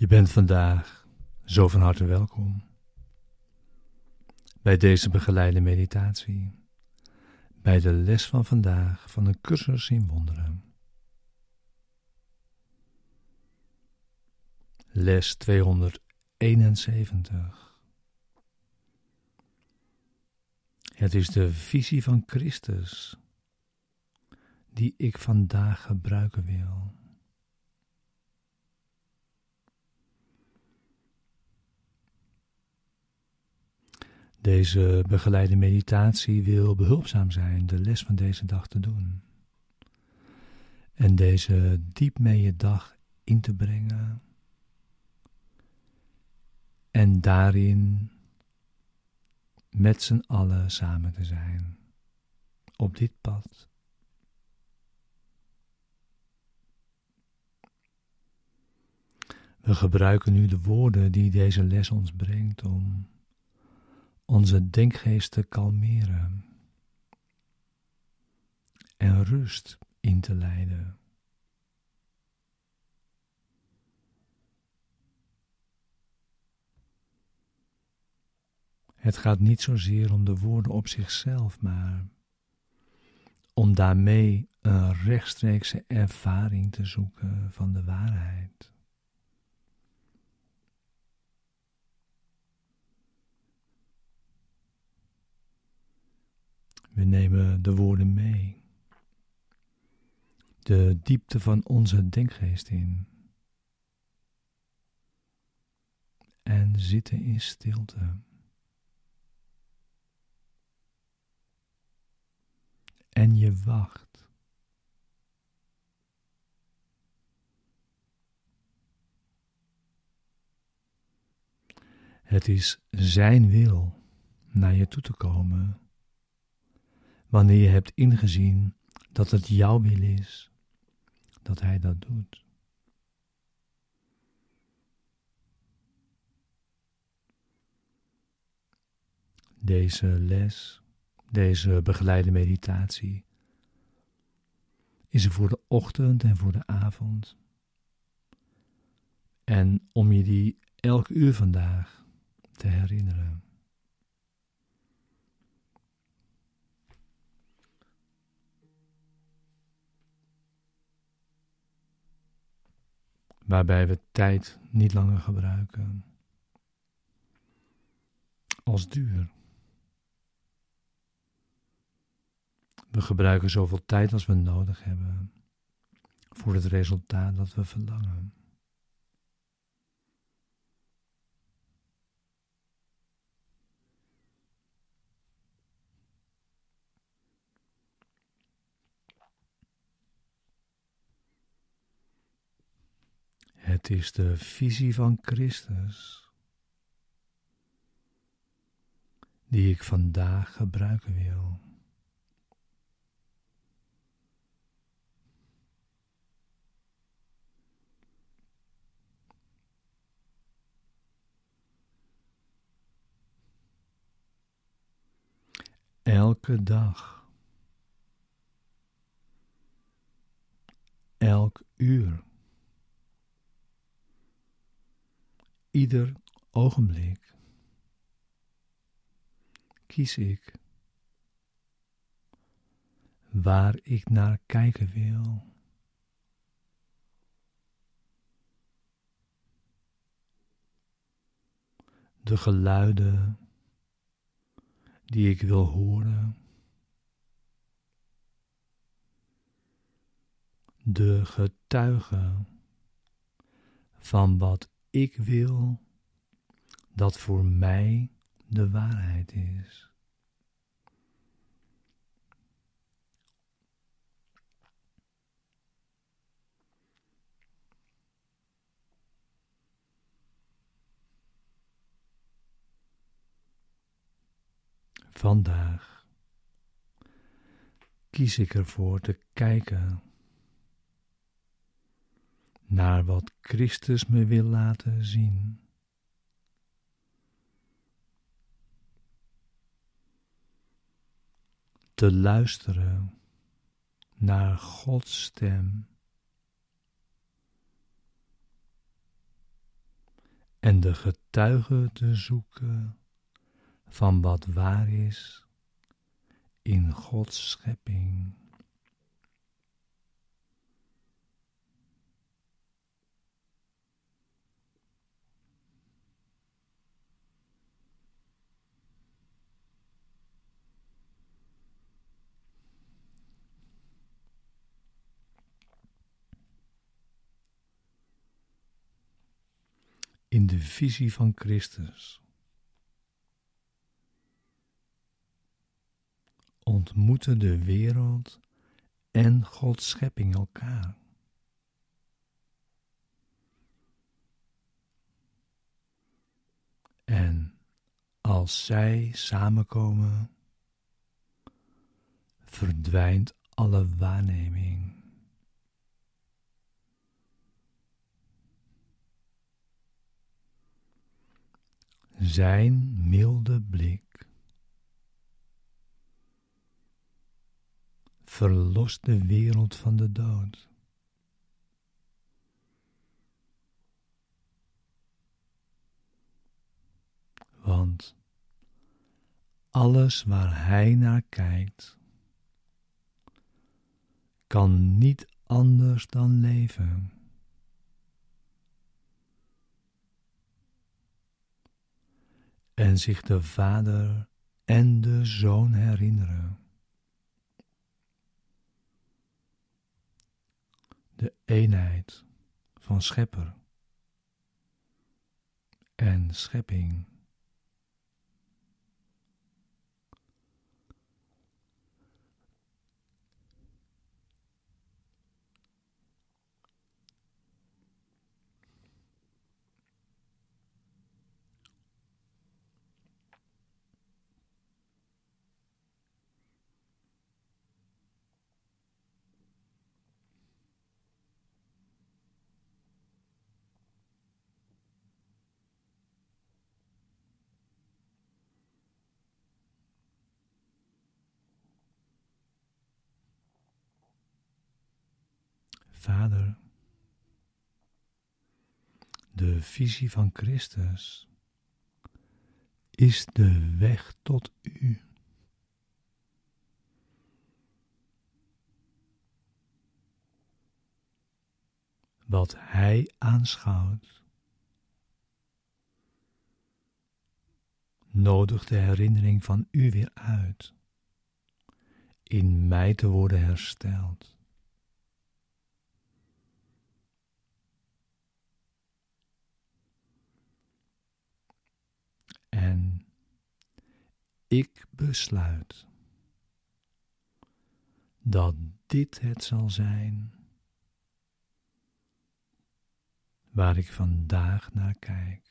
Je bent vandaag zo van harte welkom bij deze begeleide meditatie, bij de les van vandaag van een cursus in wonderen. Les 271. Het is de visie van Christus die ik vandaag gebruiken wil. Deze begeleide meditatie wil behulpzaam zijn de les van deze dag te doen. En deze diep mee je dag in te brengen. En daarin met z'n allen samen te zijn. Op dit pad. We gebruiken nu de woorden die deze les ons brengt om onze denkgeest te kalmeren en rust in te leiden. Het gaat niet zozeer om de woorden op zichzelf, maar om daarmee een rechtstreekse ervaring te zoeken van de waarheid. We nemen de woorden mee. De diepte van onze denkgeest in. En zitten in stilte. En je wacht. Het is Zijn wil naar je toe te komen wanneer je hebt ingezien dat het jouw wil is, dat Hij dat doet. Deze les, deze begeleide meditatie, is er voor de ochtend en voor de avond. En om je die elk uur vandaag te herinneren. Waarbij we tijd niet langer gebruiken als duur. We gebruiken zoveel tijd als we nodig hebben voor het resultaat dat we verlangen. Het is de visie van Christus die ik vandaag gebruiken wil. Elke dag, elk uur. Ieder ogenblik kies ik waar ik naar kijken wil. De geluiden die ik wil horen. De getuigen van wat ik wil dat voor mij de waarheid is. Vandaag kies ik ervoor te kijken naar wat Christus me wil laten zien. Te luisteren naar Gods stem. en de getuige te zoeken van wat waar is in Gods schepping. In de visie van Christus. Ontmoeten de wereld en Gods schepping elkaar. En als zij samenkomen, verdwijnt alle waarneming. Zijn milde blik verlost de wereld van de dood. Want alles waar hij naar kijkt, kan niet anders dan leven. En zich de Vader en de Zoon herinneren. De eenheid van Schepper en schepping. Vader, de visie van Christus is de weg tot U. Wat Hij aanschouwt, nodigt de herinnering van U weer uit, in mij te worden hersteld. En ik besluit dat dit het zal zijn waar ik vandaag naar kijk.